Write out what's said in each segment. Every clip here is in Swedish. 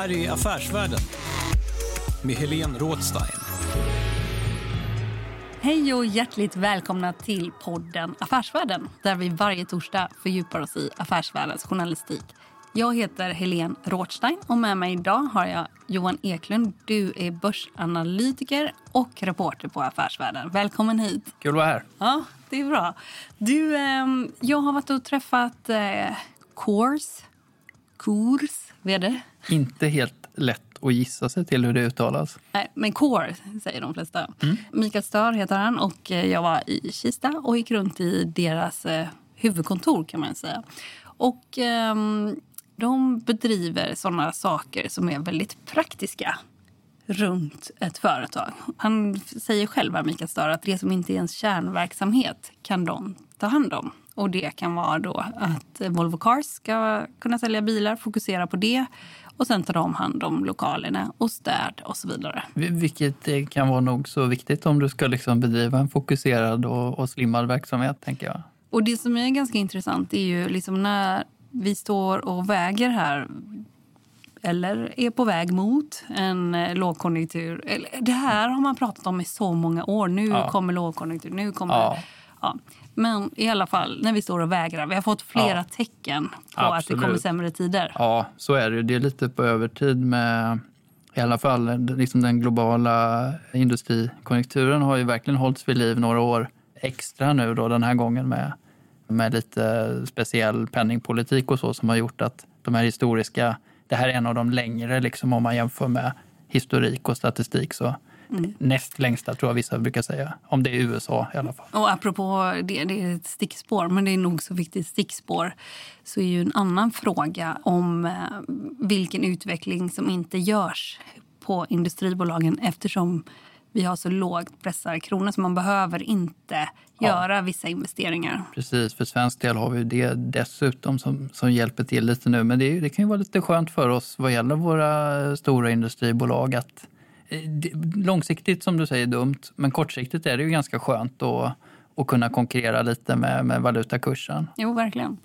Här är Affärsvärlden med Helene Rådstein. Hej och hjärtligt välkomna till podden Affärsvärlden där vi varje torsdag fördjupar oss i affärsvärldens journalistik. Jag heter Helene Rådstein och med mig idag har jag Johan Eklund. Du är börsanalytiker och reporter på Affärsvärlden. Välkommen hit. Kul att vara här. Ja, det är bra. Du, eh, jag har varit och träffat eh, Kors, Kors vd. Inte helt lätt att gissa sig till hur det uttalas. Nej, men Core säger de flesta. Mikael Stör heter han och eh, jag var i Kista och gick runt i deras eh, huvudkontor kan man säga. Och ehm, de bedriver sådana saker som är väldigt praktiska runt ett företag. Han säger själv, Mikael Stör, att det som inte är ens kärnverksamhet kan de ta hand om. Och det kan vara då att Volvo Cars ska kunna sälja bilar, fokusera på det. Och sen tar de hand om lokalerna och städ och så vidare. Vi- Vilket eh, kan vara nog så viktigt om du ska liksom bedriva en fokuserad och, och slimmad verksamhet, tänker jag. Och det som är ganska intressant är ju liksom när vi står och väger här eller är på väg mot en eh, lågkonjunktur. Det här har man pratat om i så många år. Nu Ja. kommer lågkonjunktur. Nu kommer... Ja. Ja. Men i alla fall, när vi står och vägrar. Vi har fått flera Ja. tecken på att det Absolut. kommer sämre tider. Ja, så är det. Det är lite på övertid med i alla fall liksom den globala industrikonjunkturen har ju verkligen hållits vid liv några år extra nu då den här gången med, med lite speciell penningpolitik och så som har gjort att de här historiska, det här är en av de längre liksom om man jämför med historik och statistik så näst längsta tror jag vissa brukar säga. Om det är USA i alla fall. Och apropå det, det är ett stickspår, men det är nog så viktigt stickspår så är ju en annan fråga om eh, vilken utveckling som inte görs på industribolagen eftersom vi har så lågt pressade kronor så man behöver inte göra vissa investeringar. Precis, för svensk del har vi det dessutom som, som hjälper till lite nu. Men det, är- det kan ju vara lite skönt för oss vad gäller våra stora industribolag att Eh, långsiktigt som du säger dumt, men kortsiktigt är det ju ganska skönt att, att kunna konkurrera lite med, med valutakursen. Jo, verkligen.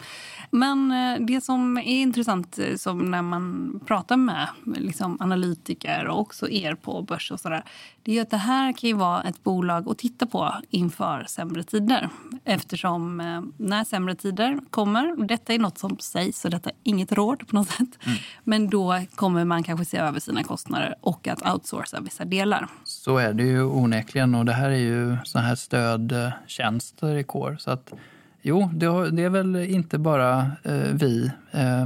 Men eh, det som är intressant eh, som när man pratar med liksom, analytiker och också er på börs och sådär, det är att det här kan ju vara ett bolag att titta på inför sämre tider. Eftersom eh, när sämre tider kommer, detta är något som sägs så detta är inget råd på något sätt, men då kommer man kanske se över sina kostnader och att outsourca vissa delar. Så är det ju onekligen och det här är ju såna här tjänster i kår. Så att jo, det, har, det är väl inte bara eh, vi eh,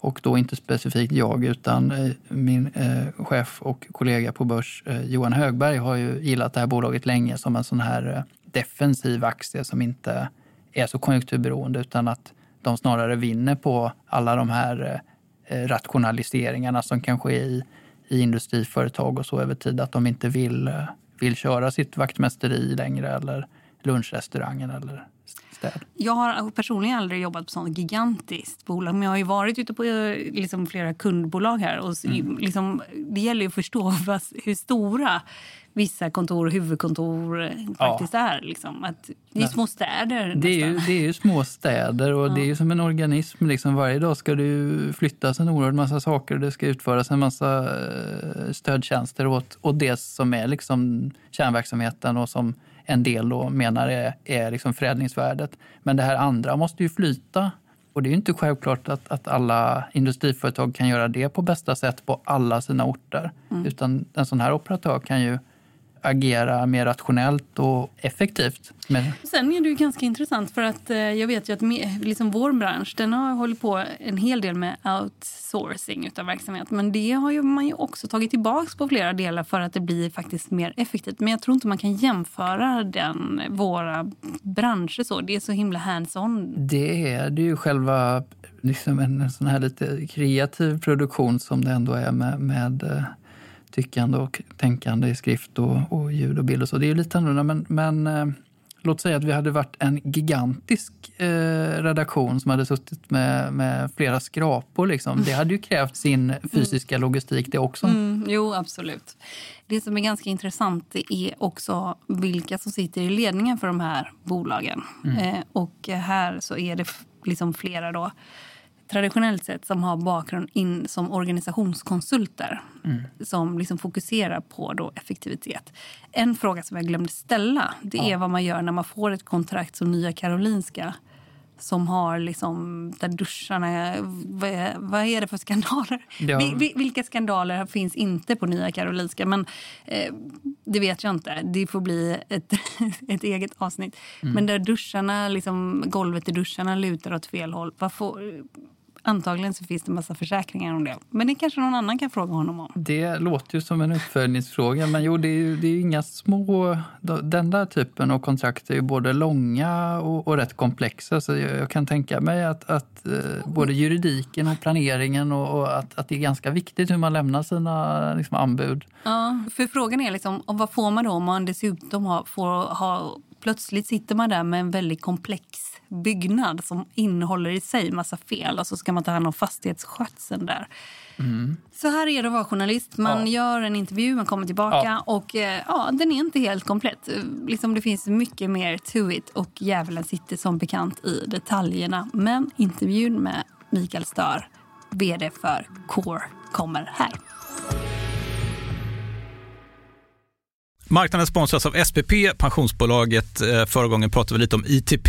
och då inte specifikt jag utan eh, min eh, chef och kollega på börs eh, Johan Högberg har ju gillat det här bolaget länge som en sån här eh, defensiv aktie som inte är så konjunkturberoende utan att de snarare vinner på alla de här eh, eh rationaliseringarna som kan ske i, i industriföretag och så över tid. Att de inte vill, eh, vill köra sitt vaktmästeri längre eller lunchrestaurangen eller städ. Jag har personligen aldrig jobbat på sånt gigantiskt bolag men jag har ju varit ute på eh, liksom, flera kundbolag här. Och, Mm. liksom, det gäller att förstå hur stora vissa kontor och huvudkontor eh, faktiskt är. Liksom. Att det är små städer Det är, ju, det är ju små städer och det är som en organism. Liksom varje dag ska det flyttas en oerhörd massa saker och det ska utföras en massa eh, stödtjänster åt, åt det som är liksom kärnverksamheten och som en del då menar är, är liksom förädlingsvärdet. Men det här andra måste ju flyta. Och det är ju inte självklart att, att alla industriföretag kan göra det på bästa sätt på alla sina orter. Mm. Utan en sån här operatör kan ju agera mer rationellt och effektivt. Men... Sen är det ju ganska intressant för att eh, jag vet ju att liksom vår bransch den har hållit på en hel del med outsourcing av verksamhet. Men det har ju man ju också tagit tillbaka på flera delar för att det blir faktiskt mer effektivt. Men jag tror inte man kan jämföra den, våra branscher så. Det är så himla hands-on. Det är det ju själva liksom en sån här lite kreativ produktion som det ändå är med, med eh, tyckande och tänkande i skrift och, och ljud och bild. Och så. Det är lite annorlunda, men, men eh, låt säga att vi hade varit en gigantisk eh, redaktion som hade suttit med, med flera skrapor. Liksom. Det hade ju krävt sin fysiska mm. logistik det också. Mm, jo, absolut. Det som är ganska intressant är också vilka som sitter i ledningen för de här bolagen. Mm. Eh, och här så är det liksom flera då traditionellt sett som har bakgrund in som organisationskonsulter mm. som liksom fokuserar på då effektivitet. En fråga som jag glömde ställa det är vad man gör när man får ett kontrakt som Nya Karolinska som har liksom, där duscharna... Vad är, vad är det för skandaler? Ja. Vil, vilka skandaler finns inte på Nya Karolinska? Men eh, Det vet jag inte. Det får bli ett, ett eget avsnitt. Mm. Men där duscharna, liksom, golvet i duscharna lutar åt fel håll. Vad får, Antagligen så finns det massa försäkringar om det. Men det kanske någon annan kan fråga honom om. Det låter ju som en uppföljningsfråga. Men jo, det är ju det är inga små... Den där typen av kontrakt är ju både långa och, och rätt komplexa. Så jag, jag kan tänka mig att, att eh, både juridiken och planeringen och, och, att, att det är ganska viktigt hur man lämnar sina liksom, anbud. Ja, för frågan är liksom, vad får man då om man dessutom har, får ha... Plötsligt sitter man där med en väldigt komplex byggnad som innehåller i sig massa fel och så ska man ta hand om fastighetsskötseln där. Mm. Så här är det att vara journalist. Man ja. gör en intervju, man kommer tillbaka ja. och eh, ja, den är inte helt komplett. Liksom, det finns mycket mer to it och djävulen sitter som bekant i detaljerna. Men intervjun med Mikael Stör, vd för Core, kommer här. Marknaden sponsras av SPP, pensionsbolaget. Eh, förra gången pratade vi lite om ITP.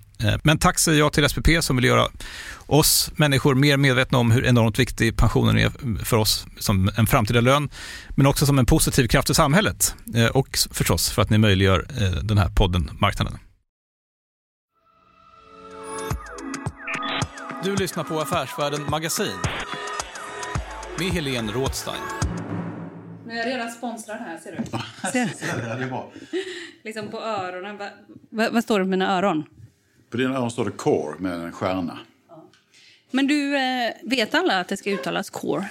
men tack säger jag till SPP som vill göra oss människor mer medvetna om hur enormt viktig pensionen är för oss som en framtida lön, men också som en positiv kraft i samhället eh, och förstås för att ni möjliggör eh, den här podden Marknaden. Du lyssnar på Affärsvärlden Magasin med Helene Rådstein. Nu är jag redan sponsrad här, ser du. Ser du? liksom på öronen. Vad, vad står det på mina öron? På dina öron står det Core med en stjärna. Men du, eh, vet alla att det ska uttalas core?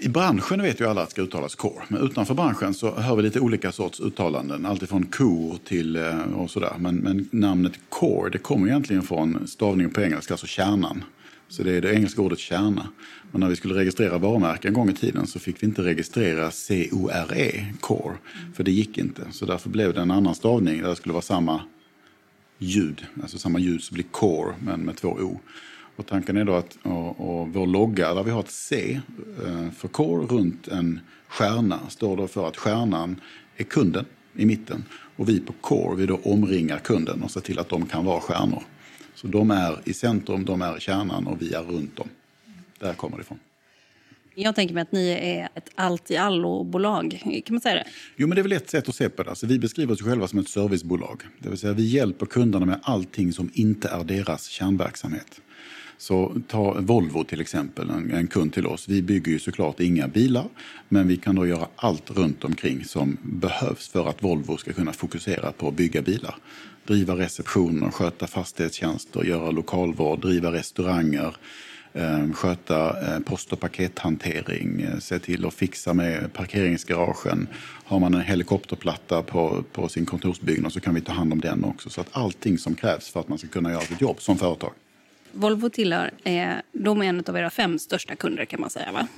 I branschen vet ju alla att det ska uttalas core, men utanför branschen så hör vi lite olika sorts uttalanden. Alltifrån kor till eh, och sådär. Men, men namnet core, det kommer egentligen från stavningen på engelska, alltså kärnan. Så det är det engelska ordet kärna. Men när vi skulle registrera varumärken en gång i tiden så fick vi inte registrera C-O-R-E, core, för det gick inte. Så därför blev det en annan stavning där det skulle vara samma ljud, alltså samma ljud som blir core men med två O. Och tanken är då att och, och vår logga där vi har ett C eh, för core runt en stjärna står då för att stjärnan är kunden i mitten. Och vi på core vi då omringar kunden och ser till att de kan vara stjärnor. Så de är i centrum, de är i kärnan och vi är runt dem. Där kommer det ifrån. Jag tänker mig att ni är ett allt-i-allo-bolag. Kan man säga det? Jo, men det är väl ett sätt att se på det. Alltså, vi beskriver oss själva som ett servicebolag. Det vill säga vi hjälper kunderna med allting som inte är deras kärnverksamhet. Så ta Volvo till exempel, en, en, kund till oss. Vi bygger ju såklart inga bilar, men vi kan då göra allt runt omkring som behövs för att Volvo ska kunna fokusera på att bygga bilar. Driva receptioner, sköta fastighetstjänster, göra lokalvård, driva restauranger, Ehm, sköta eh, post och pakethantering, eh, se till att fixa med parkeringsgaragen. Har man en helikopterplatta på, på sin kontorsbyggnad så kan vi ta hand om den också. Så att allting som krävs för att man ska kunna göra sitt jobb som företag. Volvo tillhör, eh, de är en av era fem största kunder kan man säga va?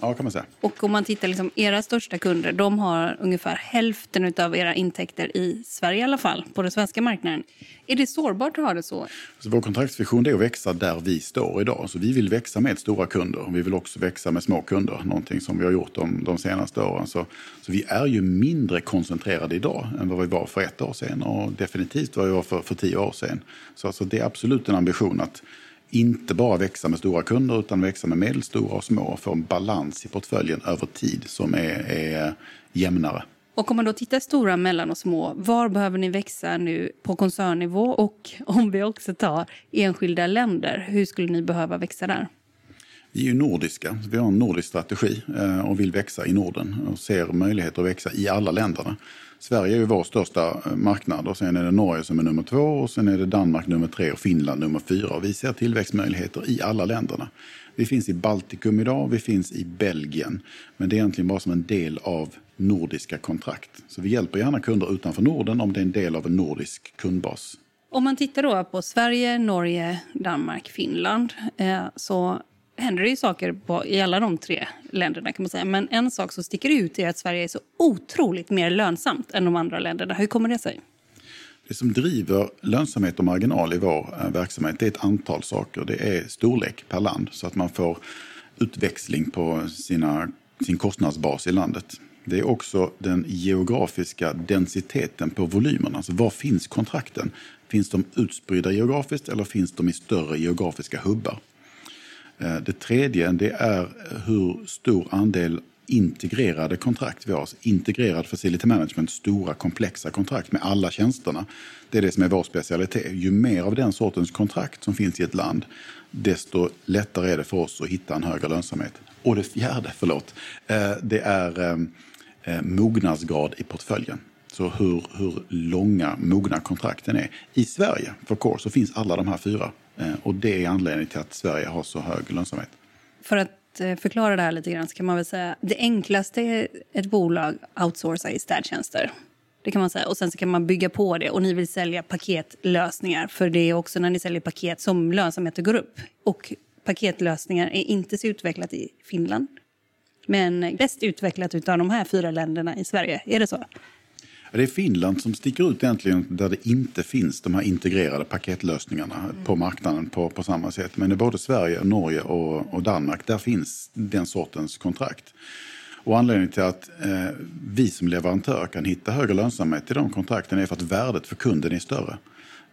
Ja, kan man säga. Och om man tittar liksom, era största kunder, de har ungefär hälften av era intäkter i Sverige i alla fall, på den svenska marknaden. Är det sårbart att ha det så? så vår kontraktsvision är att växa där vi står idag. Så vi vill växa med stora kunder. Vi vill också växa med små kunder, någonting som vi har gjort de, de senaste åren. Så, så vi är ju mindre koncentrerade idag än vad vi var för ett år sedan och definitivt vad vi var för, för tio år sedan. Så alltså, det är absolut en ambition att inte bara växa med stora kunder utan växa med medelstora och små och få en balans i portföljen över tid som är, är jämnare. Och om man då tittar stora, mellan och små, var behöver ni växa nu på koncernnivå? Och om vi också tar enskilda länder, hur skulle ni behöva växa där? Vi är ju nordiska, vi har en nordisk strategi eh, och vill växa i Norden och ser möjligheter att växa i alla länderna. Sverige är ju vår största eh, marknad och sen är det Norge som är nummer två och sen är det Danmark nummer tre och Finland nummer fyra. Och vi ser tillväxtmöjligheter i alla länderna. Vi finns i Baltikum idag, vi finns i Belgien. Men det är egentligen bara som en del av nordiska kontrakt. Så vi hjälper gärna kunder utanför Norden om det är en del av en nordisk kundbas. Om man tittar då på Sverige, Norge, Danmark, Finland eh, så händer det ju saker på, i alla de tre länderna. kan man säga. Men en sak som sticker ut är att Sverige är så otroligt mer lönsamt än de andra länderna. Hur kommer det sig? Det som driver lönsamhet och marginal i vår eh, verksamhet är ett antal saker. Det är storlek per land så att man får utväxling på sina, sin kostnadsbas i landet. Det är också den geografiska densiteten på volymerna. Alltså var finns kontrakten? Finns de utspridda geografiskt eller finns de i större geografiska hubbar? Eh, det tredje det är hur stor andel integrerade kontrakt vi har. Alltså integrerad facility management, stora komplexa kontrakt med alla tjänsterna. Det är det som är vår specialitet. Ju mer av den sortens kontrakt som finns i ett land, desto lättare är det för oss att hitta en högre lönsamhet. Och det fjärde, förlåt, eh, det är eh, mognadsgrad i portföljen. Så hur, hur långa mogna kontrakten är. I Sverige, för Core, så finns alla de här fyra Eh, och det är anledningen till att Sverige har så hög lönsamhet. För att eh, förklara det här lite grann så kan man väl säga det enklaste ett bolag outsourcar är städtjänster. Det kan man säga. Och sen så kan man bygga på det och ni vill sälja paketlösningar för det är också när ni säljer paket som lönsamheten går upp. Och paketlösningar är inte så utvecklat i Finland. Men bäst utvecklat av de här fyra länderna i Sverige. Är det så? Det är Finland som sticker ut egentligen där det inte finns de här integrerade paketlösningarna mm. på marknaden på, på samma sätt. Men i både Sverige, Norge och, och Danmark, där finns den sortens kontrakt. Och anledningen till att eh, vi som leverantör kan hitta högre lönsamhet i de kontrakten är för att värdet för kunden är större.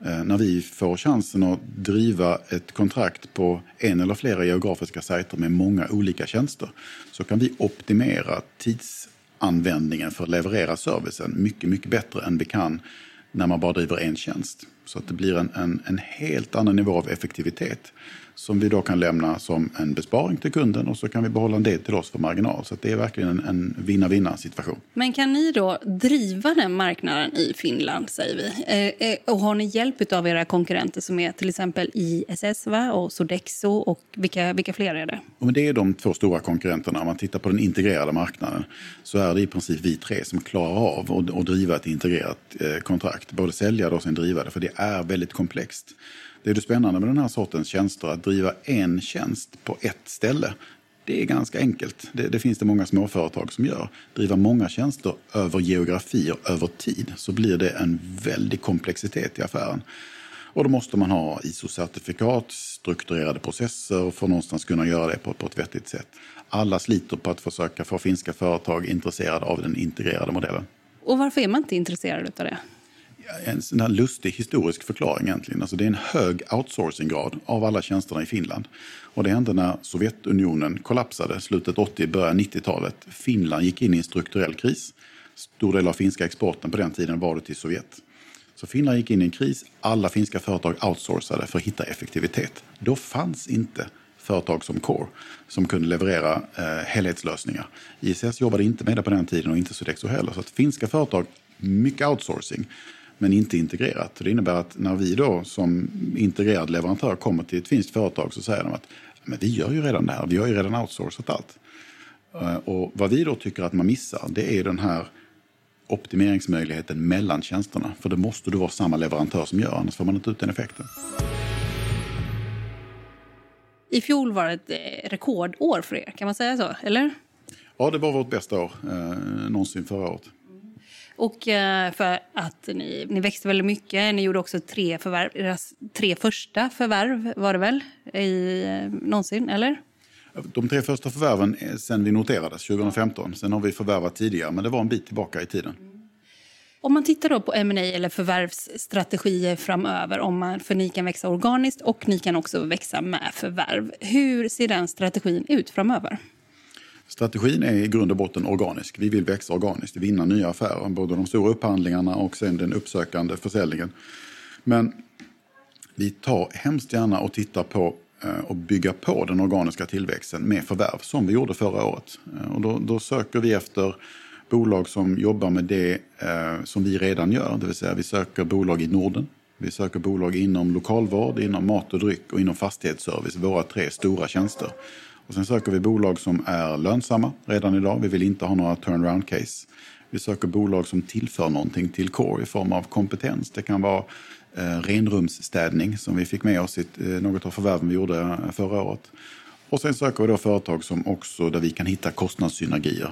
Eh, när vi får chansen att driva ett kontrakt på en eller flera geografiska sajter med många olika tjänster så kan vi optimera tids användningen för att leverera servicen mycket, mycket bättre än vi kan när man bara driver en tjänst. Så att det blir en, en, en helt annan nivå av effektivitet som vi då kan lämna som en besparing till kunden och så kan vi behålla en del till oss för marginal. Så det är verkligen en, en vinna-vinna situation. Men kan ni då driva den marknaden i Finland, säger vi? Eh, eh, och har ni hjälp av era konkurrenter som är till exempel ISS va? och Sodexo och vilka, vilka fler är det? Och det är de två stora konkurrenterna. Om man tittar på den integrerade marknaden så är det i princip vi tre som klarar av att driva ett integrerat eh, kontrakt. Både sälja och sen driva det, för det är väldigt komplext. Det är det spännande med den här sortens tjänster, att driva en tjänst på ett ställe. Det är ganska enkelt. Det, det finns det många småföretag som gör. Driva många tjänster över geografier, över tid, så blir det en väldig komplexitet i affären. Och då måste man ha ISO-certifikat, strukturerade processer för att någonstans kunna göra det på, på ett vettigt sätt. Alla sliter på att försöka få finska företag intresserade av den integrerade modellen. Och varför är man inte intresserad av det? En sån här lustig historisk förklaring egentligen. Alltså det är en hög outsourcinggrad av alla tjänsterna i Finland. Och det hände när Sovjetunionen kollapsade slutet 80, början 90-talet. Finland gick in i en strukturell kris. Stor del av finska exporten på den tiden var det till Sovjet. Så Finland gick in i en kris. Alla finska företag outsourcade för att hitta effektivitet. Då fanns inte företag som Core som kunde leverera eh, helhetslösningar. ISS jobbade inte med det på den tiden och inte Sodexo heller. Så att finska företag, mycket outsourcing men inte integrerat. Det innebär att när vi då som integrerad leverantör kommer till ett finskt företag så säger de att men vi gör ju redan det här, vi har ju redan outsourcat allt. Eh, och vad vi då tycker att man missar det är den här optimeringsmöjligheten mellan tjänsterna. För det måste då vara samma leverantör som gör, annars får man inte ut den effekten. I fjol var det ett eh, rekordår för er, kan man säga så? Eller? Ja, det var vårt bästa år eh, någonsin förra året. Och eh, för att ni, ni växte väldigt mycket. Ni gjorde också tre förvärv. tre första förvärv var det väl i, eh, någonsin, eller? De tre första förvärven sen vi noterades 2015. Sen har vi förvärvat tidigare, men det var en bit tillbaka i tiden. Om man tittar då på M&A eller förvärvsstrategier framöver, om man, för ni kan växa organiskt och ni kan också växa med förvärv. Hur ser den strategin ut framöver? Strategin är i grund och botten organisk. Vi vill växa organiskt, vinna nya affärer, både de stora upphandlingarna och sen den uppsökande försäljningen. Men vi tar hemskt gärna och tittar på eh, och bygga på den organiska tillväxten med förvärv, som vi gjorde förra året. Eh, och då, då söker vi efter bolag som jobbar med det eh, som vi redan gör, det vill säga vi söker bolag i Norden, vi söker bolag inom lokalvård, inom mat och dryck och inom fastighetsservice, våra tre stora tjänster. Och sen söker vi bolag som är lönsamma redan idag. Vi vill inte ha några turnaround case. Vi söker bolag som tillför någonting till Core i form av kompetens. Det kan vara eh, renrumsstädning som vi fick med oss i eh, något av förvärven vi gjorde eh, förra året. Och sen söker vi då företag som också där vi kan hitta kostnadssynergier.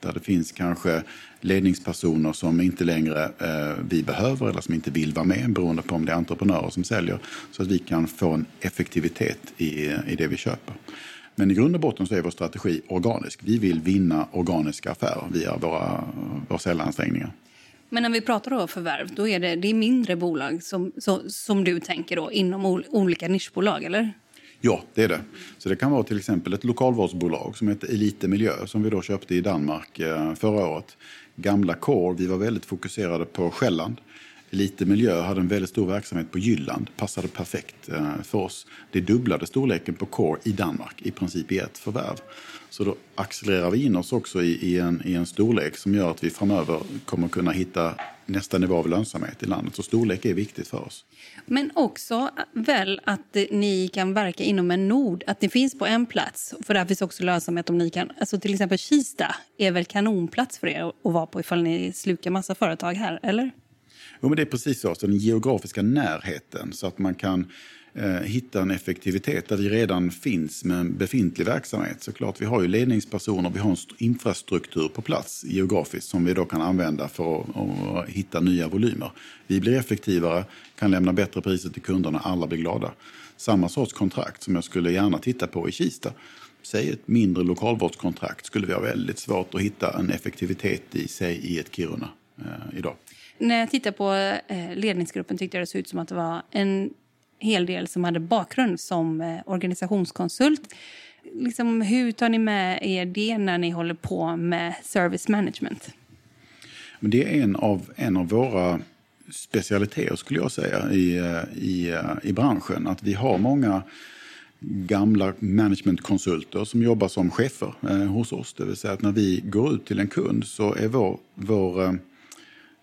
Där det finns kanske ledningspersoner som inte längre eh, vi behöver eller som inte vill vara med beroende på om det är entreprenörer som säljer. Så att vi kan få en effektivitet i, i det vi köper. Men i grund och botten så är vår strategi organisk. Vi vill vinna organiska affärer via våra, våra säljansträngningar. Men när vi pratar om förvärv, då är det, det är mindre bolag som, som, som du tänker då, inom olika nischbolag, eller? Ja, det är det. Så det kan vara till exempel ett lokalvårdsbolag som heter Elite Miljö som vi då köpte i Danmark eh, förra året. Gamla Core, vi var väldigt fokuserade på Själland. Lite miljö hade en väldigt stor verksamhet på Jylland. Passade perfekt eh, för oss. Det dubblade storleken på Core i Danmark i princip i ett förvärv. Så då accelererar vi in oss också i, i, en, i en storlek som gör att vi framöver kommer kunna hitta nästa nivå av lönsamhet i landet. Så storlek är viktigt för oss. Men också väl att ni kan verka inom en nod, att ni finns på en plats. För där finns också lönsamhet om ni kan, alltså till exempel Kista är väl kanonplats för er att vara på ifall ni slukar massa företag här, eller? Jo, men det är precis så. så den geografiska närheten så att man kan eh, hitta en effektivitet där vi redan finns med en befintlig verksamhet. Såklart, vi har ju ledningspersoner, vi har en infrastruktur på plats geografiskt som vi då kan använda för att, att hitta nya volymer. Vi blir effektivare, kan lämna bättre priser till kunderna, alla blir glada. Samma sorts kontrakt som jag skulle gärna titta på i Kista. Säg ett mindre lokalvårdskontrakt skulle vi ha väldigt svårt att hitta en effektivitet i sig i ett Kiruna eh, idag. När jag tittade på eh, ledningsgruppen tyckte jag det såg ut som att det var en hel del som hade bakgrund som eh, organisationskonsult. Liksom, hur tar ni med er det när ni håller på med service management? Men det är en av, en av våra specialiteter skulle jag säga i, eh, i, i branschen. Att vi har många gamla managementkonsulter som jobbar som chefer eh, hos oss. Det vill säga att när vi går ut till en kund så är vår, vår eh,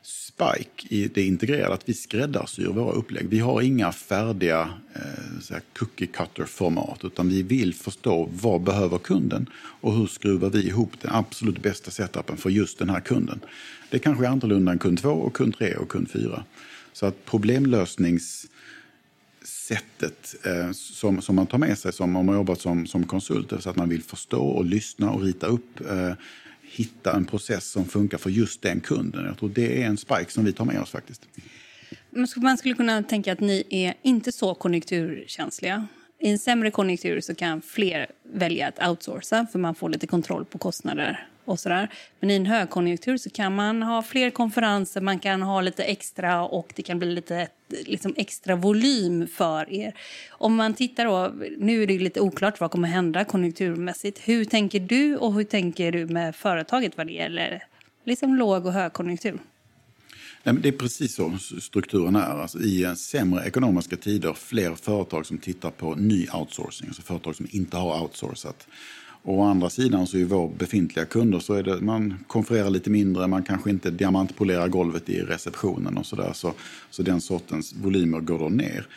spike i det integrerade att vi skräddarsyr våra upplägg. Vi har inga färdiga eh, cookie cutter-format utan vi vill förstå vad behöver kunden och hur skruvar vi ihop den absolut bästa setupen för just den här kunden. Det kanske är annorlunda än kund 2 och kund 3 och kund 4. Så att problemlösnings sättet eh, som, som man tar med sig som, om man jobbat som, som konsult. Så att man vill förstå och lyssna och rita upp, eh, hitta en process som funkar för just den kunden. Jag tror det är en spike som vi tar med oss faktiskt. Man skulle kunna tänka att ni är inte så konjunkturkänsliga. I en sämre konjunktur så kan fler välja att outsourca för man får lite kontroll på kostnader och sådär. Men i en högkonjunktur så kan man ha fler konferenser, man kan ha lite extra och det kan bli lite liksom extra volym för er. Om man tittar då, nu är det lite oklart vad kommer hända konjunkturmässigt. Hur tänker du och hur tänker du med företaget vad det gäller liksom låg och högkonjunktur? Det är precis så strukturen är. Alltså I sämre ekonomiska tider, fler företag som tittar på ny outsourcing, alltså företag som inte har outsourcat. Och å andra sidan så är vår befintliga kunder så är det, man konfererar lite mindre, man kanske inte diamantpolerar golvet i receptionen och sådär. Så, så den sortens volymer går då ner.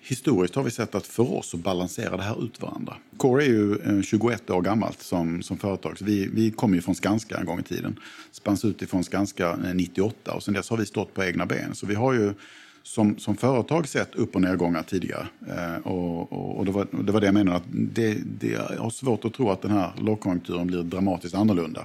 Historiskt har vi sett att för oss så balanserar det här ut varandra. Core är ju eh, 21 år gammalt som, som företag. Så vi, vi kom ju från Skanska en gång i tiden. Spanns ut ifrån Skanska eh, 98 och sen dess har vi stått på egna ben. Så vi har ju som, som företag sett upp och nedgångar tidigare. Eh, och, och, och det, var, det, var, det jag menade, att det, det har svårt att tro att den här lågkonjunkturen blir dramatiskt annorlunda.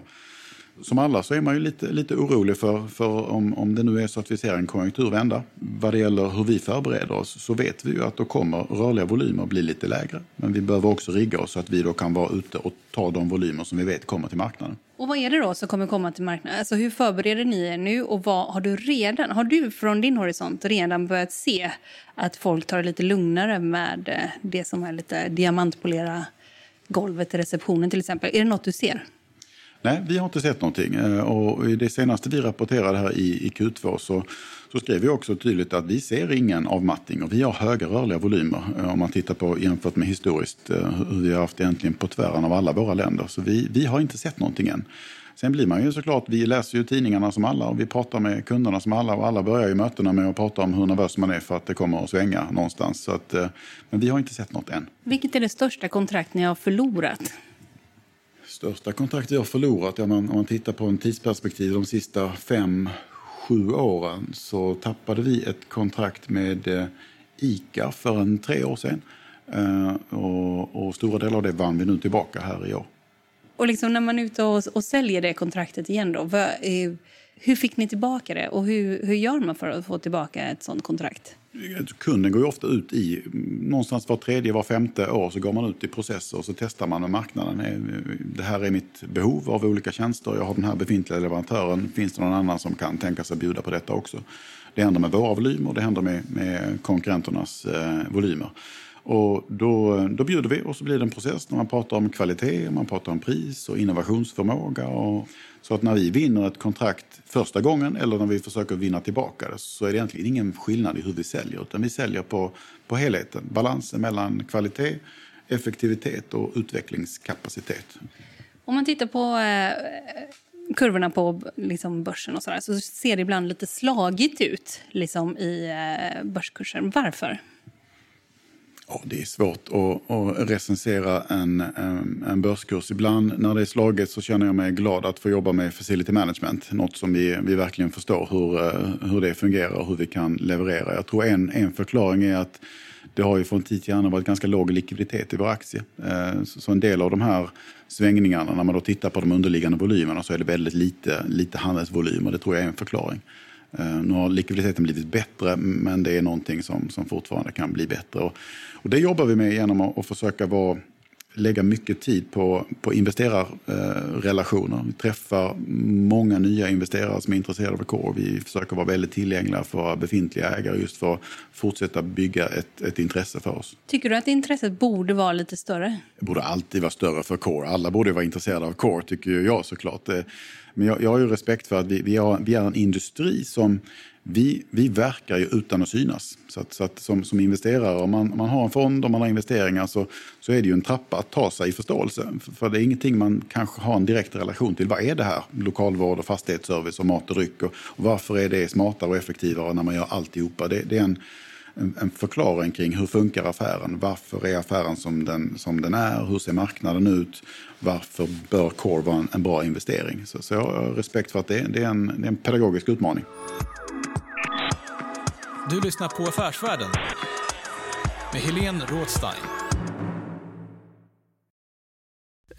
Som alla så är man ju lite, lite orolig för, för om, om det nu är så att vi ser en konjunkturvända. Vad det gäller hur vi förbereder oss så vet vi ju att då kommer rörliga volymer bli lite lägre. Men vi behöver också rigga oss så att vi då kan vara ute och ta de volymer som vi vet kommer till marknaden. Och vad är det då som kommer komma till marknaden? Alltså hur förbereder ni er nu och vad har du redan, har du från din horisont redan börjat se att folk tar det lite lugnare med eh, det som är lite diamantpolera golvet i receptionen till exempel? Är det något du ser? Nej, vi har inte sett någonting. Eh, och i det senaste vi rapporterade här i, i Q2 så, så skrev vi också tydligt att vi ser ingen avmattning och vi har höga rörliga volymer eh, om man tittar på jämfört med historiskt eh, hur vi har haft egentligen på tvären av alla våra länder. Så vi, vi har inte sett någonting än. Sen blir man ju såklart, vi läser ju tidningarna som alla och vi pratar med kunderna som alla och alla börjar ju mötena med att prata om hur nervös man är för att det kommer att svänga någonstans. Så att, men vi har inte sett något än. Vilket är det största kontrakt ni har förlorat? Största kontrakt vi har förlorat, man, om man tittar på en tidsperspektiv de sista fem, sju åren så tappade vi ett kontrakt med eh, ICA för en tre år sedan. Eh, och, och, stora delar av det vann vi nu tillbaka här i år. Och liksom när man är ute och, och säljer det kontraktet igen då, vad, eh, hur fick ni tillbaka det och hur, hur gör man för att få tillbaka ett sånt kontrakt? Kunden går ju ofta ut i, någonstans var tredje, var femte år så går man ut i processer och så testar man med marknaden. Det här är mitt behov av olika tjänster, jag har den här befintliga leverantören, finns det någon annan som kan tänka sig bjuda på detta också? Det händer med våra volymer det händer med, med konkurrenternas eh, volymer. Och då, då bjuder vi och så blir det en process när man pratar om kvalitet, man pratar om pris och innovationsförmåga. Och, så att när vi vinner ett kontrakt första gången eller när vi försöker vinna tillbaka det så är det egentligen ingen skillnad i hur vi säljer. Utan vi säljer på, på helheten, balansen mellan kvalitet, effektivitet och utvecklingskapacitet. Om man tittar på eh, kurvorna på liksom, börsen och så, där, så ser det ibland lite slagigt ut liksom, i eh, börskursen. Varför? Ja, det är svårt att, att recensera en, en börskurs. Ibland när det är slaget så känner jag mig glad att få jobba med facility management. Något som vi, vi verkligen förstår hur, eh, hur det fungerar och hur vi kan leverera. Jag tror en, en förklaring är att det har ju från tid till annan varit ganska låg likviditet i vår aktie. Eh, så en del av de här svängningarna, när man då tittar på de underliggande volymerna så är det väldigt lite, lite handelsvolym och det tror jag är en förklaring. Eh, nu har likviditeten blivit bättre men det är någonting som, som fortfarande kan bli bättre. Och, och det jobbar vi med genom att, att försöka vara, lägga mycket tid på, på investerarrelationer. vi träffar många nya investerare som är intresserade av Core. Vi försöker vara väldigt tillgängliga för befintliga ägare just för att fortsätta bygga ett, ett intresse för oss. Tycker du att intresset borde vara lite större? Det borde alltid vara större för Core. Alla borde vara intresserade av Core tycker jag såklart. Men jag, jag har ju respekt för att vi, vi, har, vi är en industri som vi, vi verkar ju utan att synas. Så, att, så att som, som investerare, om man, om man har en fond och man har investeringar så, så är det ju en trappa att ta sig i förståelse. För, för det är ingenting man kanske har en direkt relation till. Vad är det här? Lokalvård och fastighetsservice och mat och dryck. Och, och varför är det smartare och effektivare när man gör alltihopa? Det, det är en, en, en förklaring kring hur funkar affären? Varför är affären som den, som den är? Hur ser marknaden ut? Varför bör Core vara en, en bra investering? Så, så jag har respekt för att det, det, är en, det är en pedagogisk utmaning. Du lyssnar på Affärsvärlden med Helene Rådstein.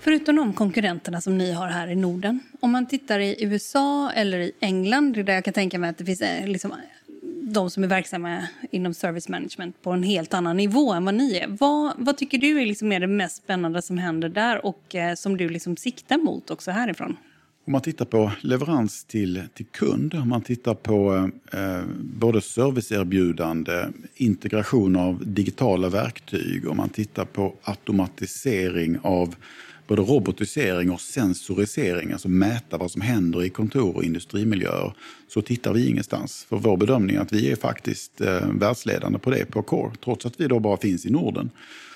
Förutom de konkurrenterna som ni har här i Norden, om man tittar i USA eller i England, där jag kan tänka mig att det finns eh, liksom de som är verksamma inom service management på en helt annan nivå än vad ni är. Vad, vad tycker du är, liksom är det mest spännande som händer där och eh, som du liksom siktar mot också härifrån? Om man tittar på leverans till, till kund, om man tittar på eh, både serviceerbjudande, integration av digitala verktyg, om man tittar på automatisering av både robotisering och sensorisering, alltså mäta vad som händer i kontor och industrimiljöer, så tittar vi ingenstans. För vår bedömning är att vi är faktiskt eh, världsledande på det på Core, trots att vi då bara finns i Norden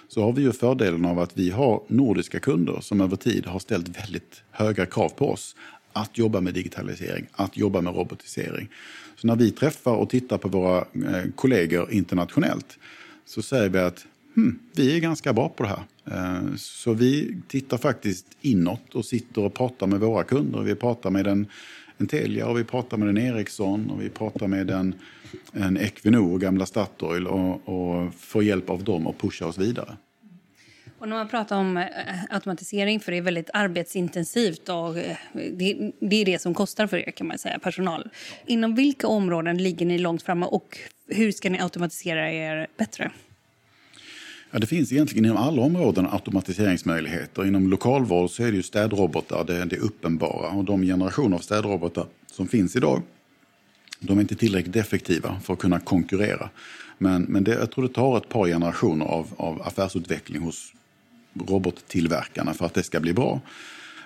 så har vi ju fördelen av att vi har nordiska kunder som över tid har ställt väldigt höga krav på oss att jobba med digitalisering, att jobba med robotisering. Så när vi träffar och tittar på våra eh, kollegor internationellt så säger vi att hmm, vi är ganska bra på det här. Eh, så vi tittar faktiskt inåt och sitter och pratar med våra kunder. Vi pratar med en, en Telia och vi pratar med en Ericsson och vi pratar med en, en Equinor, gamla Statoil och, och får hjälp av dem att pusha oss vidare. Och när man pratar om eh, automatisering, för det är väldigt arbetsintensivt och eh, det, det, är det som kostar för er kan man säga, personal. Inom vilka områden ligger ni långt framme och hur ska ni automatisera er bättre? Ja, det finns egentligen inom alla områden automatiseringsmöjligheter. Inom lokalvård så är det ju städrobotar, det, det uppenbara. Och de generationer av städrobotar som finns idag, de är inte tillräckligt effektiva för att kunna konkurrera. Men, men det, jag tror det tar ett par generationer av, av affärsutveckling hos robottillverkarna för att det ska bli bra.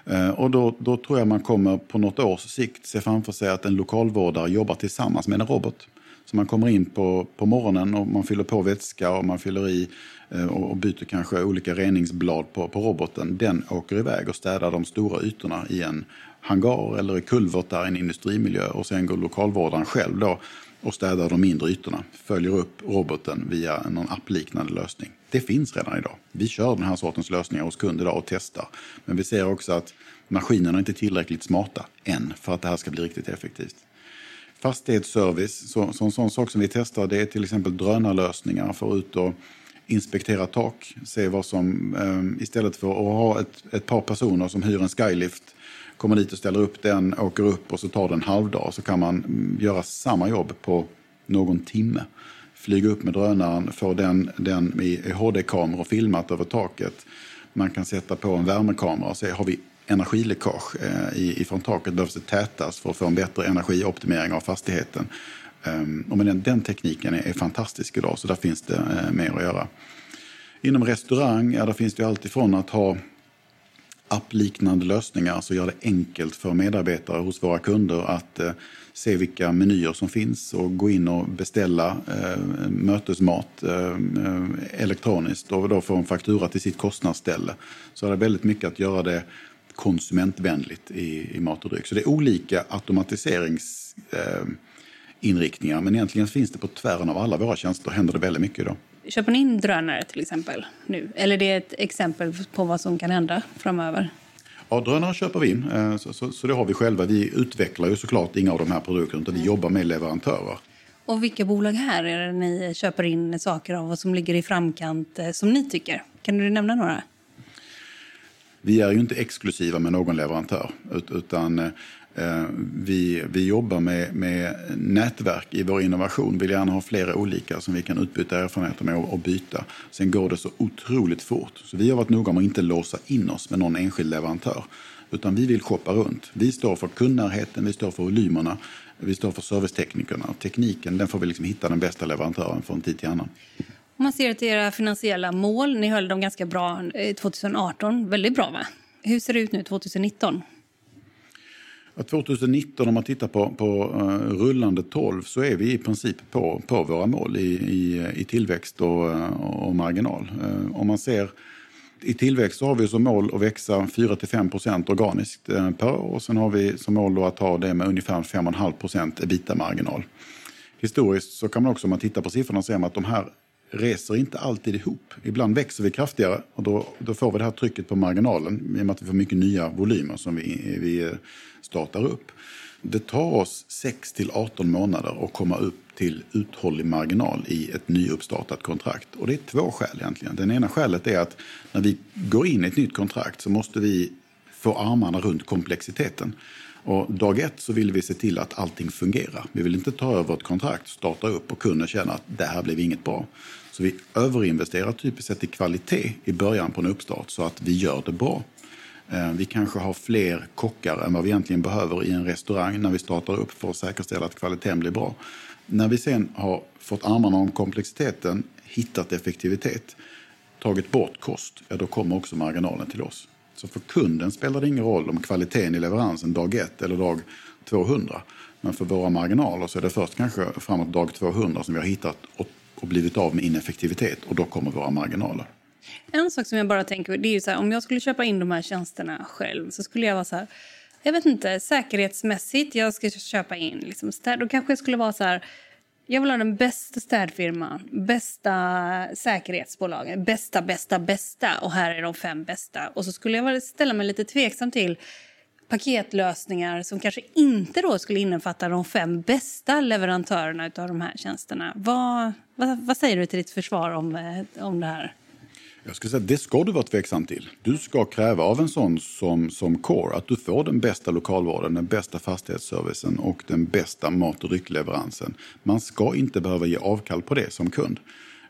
Eh, och då, då tror jag man kommer på något års sikt se framför sig att en lokalvårdare jobbar tillsammans med en robot. Så man kommer in på, på morgonen och man fyller på vätska och man fyller i Eh, och byter kanske olika reningsblad på, på roboten, den åker iväg och städar de stora ytorna i en hangar eller i kulvertar i en industrimiljö och sen går lokalvårdaren själv då och städar de mindre ytorna, följer upp roboten via någon appliknande lösning. Det finns redan idag. Vi kör den här sortens lösningar hos kunder idag och testar. Men vi ser också att maskinerna är inte tillräckligt smarta än för att det här ska bli riktigt effektivt. Fastighetsservice, så, så en sån sak som vi testar det är till exempel drönarlösningar för att ut och inspektera tak, se vad som, eh, istället för att ha ett, ett par personer som hyr en skylift, kommer dit och ställer upp den, åker upp och så tar det en halvdag, så kan man mm, göra samma jobb på någon timme. Flyga upp med drönaren, få den, den i HD-kameror filmat över taket. Man kan sätta på en värmekamera och se, har vi energiläckage eh, ifrån från taket behövs det tätas för att få en bättre energioptimering av fastigheten. Ehm, och men den, den tekniken är, är, fantastisk idag, så där finns det eh, mer att göra. Inom restaurang, ja, där finns det allt ifrån att ha appliknande lösningar, alltså gör det enkelt för medarbetare hos våra kunder att eh, se vilka menyer som finns och gå in och beställa eh, mötesmat eh, elektroniskt och då få en faktura till sitt kostnadsställe. Så det är väldigt mycket att göra det konsumentvänligt i, i mat och dryck. Så det är olika automatiseringsinriktningar, eh, eh, men egentligen finns det på tvären av alla våra tjänster händer det väldigt mycket idag. Köper ni in drönare till exempel nu? Eller det är ett exempel på vad som kan hända framöver? Ja, drönare köper vi in, eh, så, så, så, det har vi själva. Vi utvecklar ju såklart inga av de här produkterna, utan vi jobbar med leverantörer. Och vilka bolag här är det ni köper in saker av och som ligger i framkant eh, som ni tycker? Kan du nämna några? Vi är ju inte exklusiva med någon leverantör, utan eh, Eh, vi, vi jobbar med, med nätverk i vår innovation. Vi vill gärna ha flera olika som vi kan utbyta erfarenheter med och, och byta. Sen går det så otroligt fort. Så vi har varit noga med att inte låsa in oss med någon enskild leverantör. Utan vi vill shoppa runt. Vi står för kundnärheten, vi står för volymerna, vi står för serviceteknikerna. Tekniken, den får vi liksom hitta den bästa leverantören från tid till annan. Om man ser till era finansiella mål, ni höll dem ganska bra eh, 2018. Väldigt bra, va? Hur ser det ut nu 2019? 2019, om man tittar på, på uh, rullande 12, så är vi i princip på, på våra mål i, i, i tillväxt och, och marginal. Uh, om man ser i tillväxt så har vi som mål att växa 4-5% organiskt eh, per år. Och sen har vi som mål att ha det med ungefär 5,5% ebita-marginal. Historiskt så kan man också, om man tittar på siffrorna, se att de här reser inte alltid ihop. Ibland växer vi kraftigare och då, då får vi det här trycket på marginalen i och med att vi får mycket nya volymer som vi, vi eh, startar upp. Det tar oss 6 till 18 månader att komma upp till uthållig marginal i ett nyuppstartat kontrakt. Och det är två skäl egentligen. Det ena skälet är att när vi går in i ett nytt kontrakt så måste vi få armarna runt komplexiteten. Och dag ett så vill vi se till att allting fungerar. Vi vill inte ta över ett kontrakt, starta upp och kunden känna att det här blev inget bra. Så vi överinvesterar typiskt sett i kvalitet i början på en uppstart så att vi gör det bra. Eh, vi kanske har fler kockar än vad vi egentligen behöver i en restaurang när vi startar upp för att säkerställa att kvaliteten blir bra. När vi sen har fått armarna om komplexiteten, hittat effektivitet, tagit bort kost, ja då kommer också marginalen till oss. Så för kunden spelar det ingen roll om kvaliteten i leveransen dag 1 eller dag 200. Men för våra marginaler så är det först kanske framåt dag 200 som vi har hittat och, blivit av med ineffektivitet och då kommer våra marginaler. En sak som jag bara tänker det är ju så här, om jag skulle köpa in de här tjänsterna själv så skulle jag vara så här, jag vet inte, säkerhetsmässigt, jag ska köpa in liksom, då kanske jag skulle vara så här, jag vill ha den bästa städfirman, bästa säkerhetsbolagen, bästa, bästa, bästa och här är de fem bästa. Och så skulle jag ställa mig lite tveksam till paketlösningar som kanske inte då skulle innefatta de fem bästa leverantörerna av de här tjänsterna. Vad, vad, vad säger du till ditt försvar om, eh, om det här? Jag skulle säga det ska du vara tveksam till. Du ska kräva av en sån som, som Core att du får den bästa lokalvården, den bästa fastighetsservicen och den bästa mat och dryckleveransen. Man ska inte behöva ge avkall på det som kund.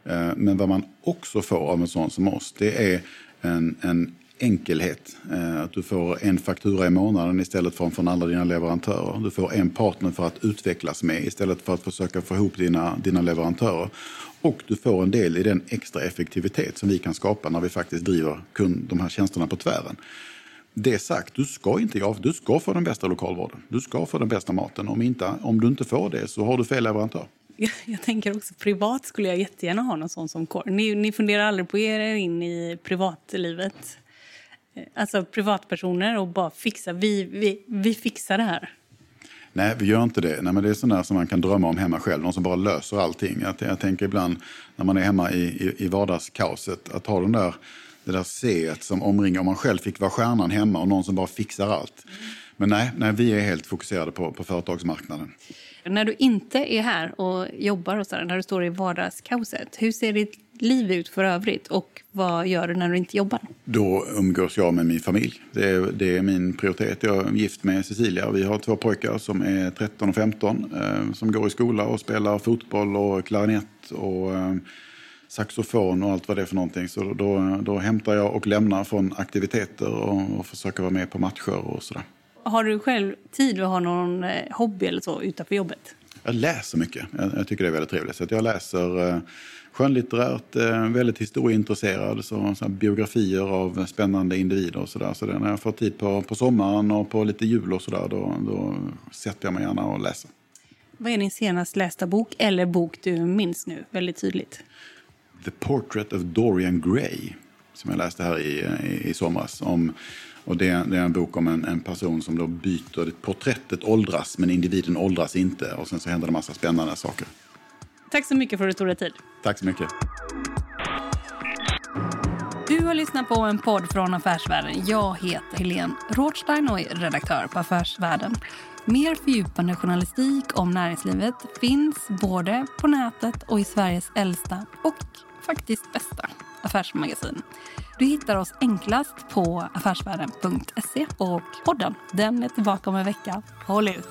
Eh, men vad man också får av en sån som oss, det är en, en enkelhet. Eh, att du får en faktura i månaden istället för från alla dina leverantörer. Du får en partner för att utvecklas med istället för att försöka få ihop dina, dina leverantörer. Och du får en del i den extra effektivitet som vi kan skapa när vi faktiskt driver kund, de här tjänsterna på tvären. Det sagt, du ska inte av, du ska få den bästa lokalvården. Du ska få den bästa maten. Om, inte, om du inte får det så har du fel leverantör. Jag, jag tänker också privat skulle jag jättegärna ha någon sån som kår. Ni, ni funderar aldrig på er in i privatlivet? Eh, alltså privatpersoner och bara fixa, vi, vi, vi fixar det här. Nej, vi gör inte det. Nej, men det är sånt som man kan drömma om hemma själv. Någon som bara löser allting. Jag, jag tänker ibland när man är hemma i, i, i vardagskaoset. Att ha den där, det där C som omringar. Om man själv fick vara stjärnan hemma och någon som bara fixar allt. Men nej, nej vi är helt fokuserade på, på företagsmarknaden. När du inte är här och jobbar och så där, när du står i vardagskaoset. Hur ser ditt liv ut för övrigt och vad gör du när du inte jobbar? Då umgås jag med min familj. Det är, det är min prioritet. Jag är gift med Cecilia. Vi har två pojkar som är 13 och 15 eh, som går i skola och spelar fotboll och klarinett och eh, saxofon och allt vad det är för någonting. Så då, då hämtar jag och lämnar från aktiviteter och, och försöker vara med på matcher och sådär. Har du själv tid att ha någon eh, hobby eller så utanför jobbet? Jag läser mycket. Jag, jag tycker det är väldigt trevligt. Så att jag läser eh, skönlitterärt, eh, väldigt historieintresserad. Så, så biografier av spännande individer och sådär. Så det, när jag får tid på, på sommaren och på lite jul och sådär då, då sätter jag mig gärna och läser. Vad är din senast lästa bok eller bok du minns nu väldigt tydligt? The Portrait of Dorian Gray som jag läste här i, i, i somras. Om, och det, det, är en bok om en, en, person som då byter, porträttet åldras men individen åldras inte. Och sen så händer det massa spännande saker. Tack så mycket för att du tog dig tid. Tack så mycket. Du har lyssnat på en podd från Affärsvärlden. Jag heter Helene Rothstein och är redaktör på Affärsvärlden. Mer fördjupande journalistik om näringslivet finns både på nätet och i Sveriges äldsta och faktiskt bästa affärsmagasin. Du hittar oss enklast på affärsvärlden.se och podden den är tillbaka om en vecka. Håll ut!